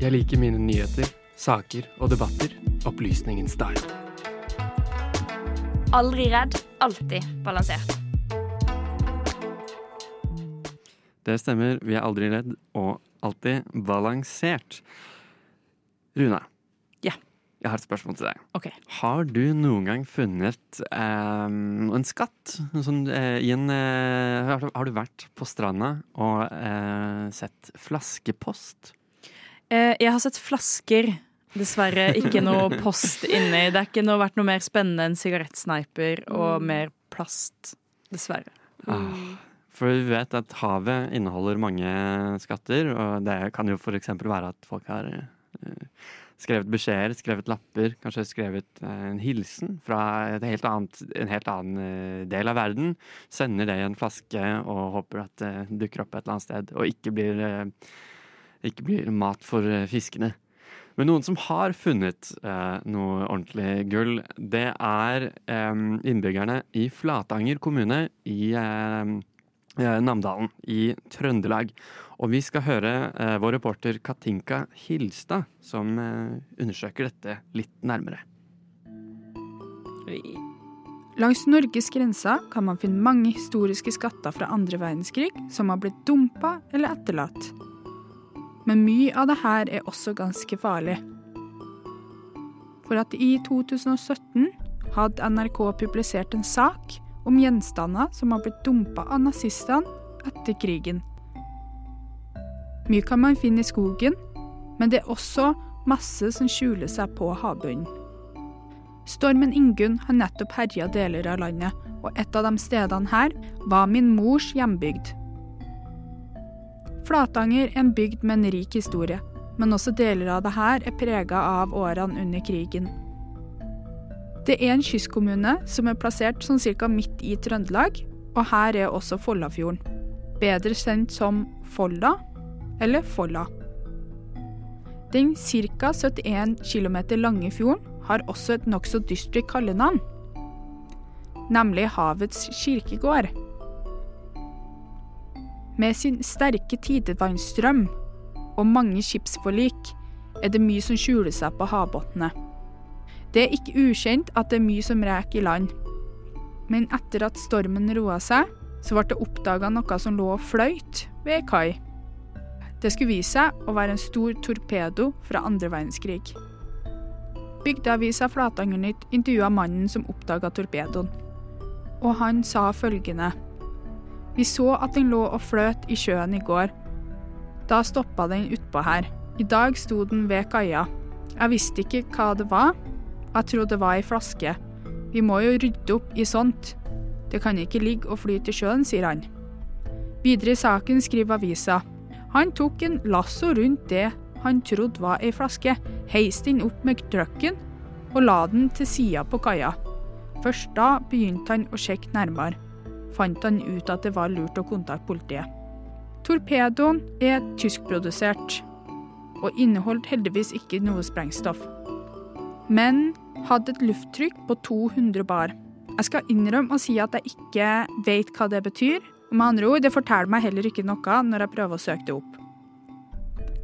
Jeg liker mine nyheter, saker og debatter. Opplysningens dag. Aldri redd, alltid balansert. Det stemmer. Vi er aldri redd og alltid balansert. Runa. Ja. Jeg har et spørsmål til deg. Ok. Har du noen gang funnet eh, en skatt? Sånn, eh, i en, eh, har, du- har du vært på stranda og eh, sett flaskepost? Eh, jeg har sett flasker. Dessverre ikke noe post inni. Det har ikke noe, vært noe mer spennende enn sigarettsneiper og mer plast. Dessverre. Ah, for vi vet at havet inneholder mange skatter, og det kan jo f.eks. være at folk har eh, skrevet beskjeder, skrevet lapper, kanskje skrevet eh, en hilsen fra helt annet, en helt annen del av verden. Sender det i en flaske og håper at det dukker opp et eller annet sted, og ikke blir, ikke blir mat for eh, fiskene. Men noen som har funnet eh, noe ordentlig gull, det er eh, innbyggerne i Flatanger kommune i eh, eh, Namdalen i Trøndelag. Og vi skal høre eh, vår reporter Katinka Hilstad, som undersøker dette litt nærmere. Langs Norges grenser kan man finne mange historiske skatter fra andre verdenskrig som har blitt dumpa eller etterlatt. Men mye av det her er også ganske farlig. For at i 2017 hadde NRK publisert en sak om gjenstander som har blitt dumpa av nazistene etter krigen. Mye kan man finne i skogen, men det er også masse som skjuler seg på havbunnen. Stormen Ingunn har nettopp herja deler av landet, og et av de stedene her var min mors hjembygd. Flatanger er en bygd med en rik historie, men også deler av det her er prega av årene under krigen. Det er en kystkommune som er plassert sånn cirka midt i Trøndelag, og her er også Follafjorden. Bedre kjent som Folla eller Folla. Den ca. 71 km lange fjorden har også et nokså dystert kallenavn, nemlig Havets kirkegård. Med sin sterke tidevannsstrøm og mange skipsforlik er det mye som skjuler seg på havbunnene. Det er ikke ukjent at det er mye som reker i land, men etter at stormen roa seg, så ble det oppdaga noe som lå og fløyt ved ei kai. Det skulle vise seg å være en stor torpedo fra andre verdenskrig. Bygdeavisa Flatangernytt intervjua mannen som oppdaga torpedoen. Og han sa følgende. Vi så at den lå og fløt i sjøen i går. Da stoppa den utpå her. I dag sto den ved kaia. Jeg visste ikke hva det var. Jeg trodde det var ei flaske. Vi må jo rydde opp i sånt. Det kan ikke ligge og flyte i sjøen, sier han. Videre i saken skriver avisa. Han tok en lasso rundt det han trodde var ei flaske, heiste den opp med trucken og la den til sida på kaia. Først da begynte han å sjekke nærmere. Fant han ut at det var lurt å kontakte politiet. Torpedoen er tyskprodusert, og inneholdt heldigvis ikke noe sprengstoff. Men hadde et lufttrykk på 200 bar. Jeg skal innrømme å si at jeg ikke vet hva det betyr. og Med andre ord, det forteller meg heller ikke noe når jeg prøver å søke det opp.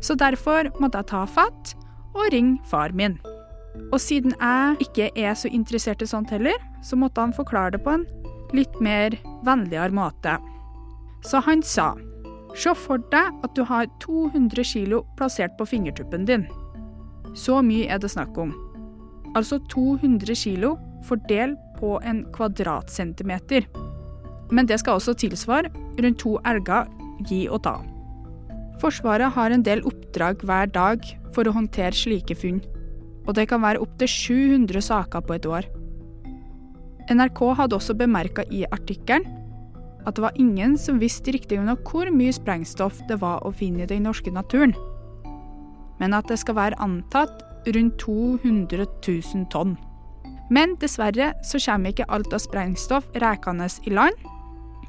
Så derfor måtte jeg ta fatt og ringe far min. Og siden jeg ikke er så interessert i sånt heller, så måtte han forklare det på en litt mer vennligere måte. Så han sa Se for deg at du har 200 kilo plassert på fingertuppen din. Så mye er det snakk om. Altså 200 kilo fordelt på en kvadratcentimeter. Men det skal også tilsvare rundt to elger gi og ta. Forsvaret har en del oppdrag hver dag for å håndtere slike funn, og det kan være opptil 700 saker på et år. NRK hadde også bemerka i artikkelen at det var ingen som visste riktig nok hvor mye sprengstoff det var å finne i den norske naturen, men at det skal være antatt rundt 200 000 tonn. Men dessverre så kommer ikke alt av sprengstoff rekende i land,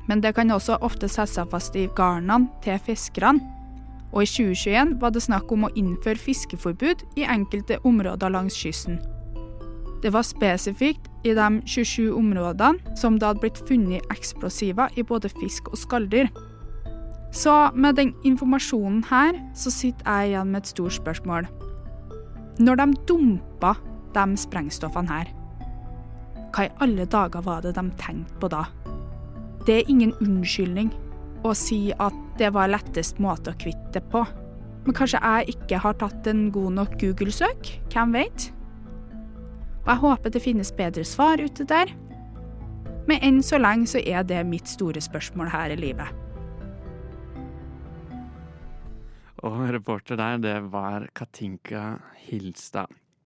men det kan også ofte sette seg fast i garnene til fiskerne. Og i 2021 var det snakk om å innføre fiskeforbud i enkelte områder langs kysten. Det var spesifikt i de 27 områdene som det hadde blitt funnet eksplosiver i både fisk og skalldyr. Så med den informasjonen her, så sitter jeg igjen med et stort spørsmål. Når de dumpa de sprengstoffene her, hva i alle dager var det de tenkte på da? Det er ingen unnskyldning å si at det var lettest måte å kvitte det på. Men kanskje jeg ikke har tatt en god nok Google-søk? Hvem vet? Og jeg håper det finnes bedre svar ute der. Men enn så lenge så er det mitt store spørsmål her i livet. Og reporter der, det var Katinka Hilstad.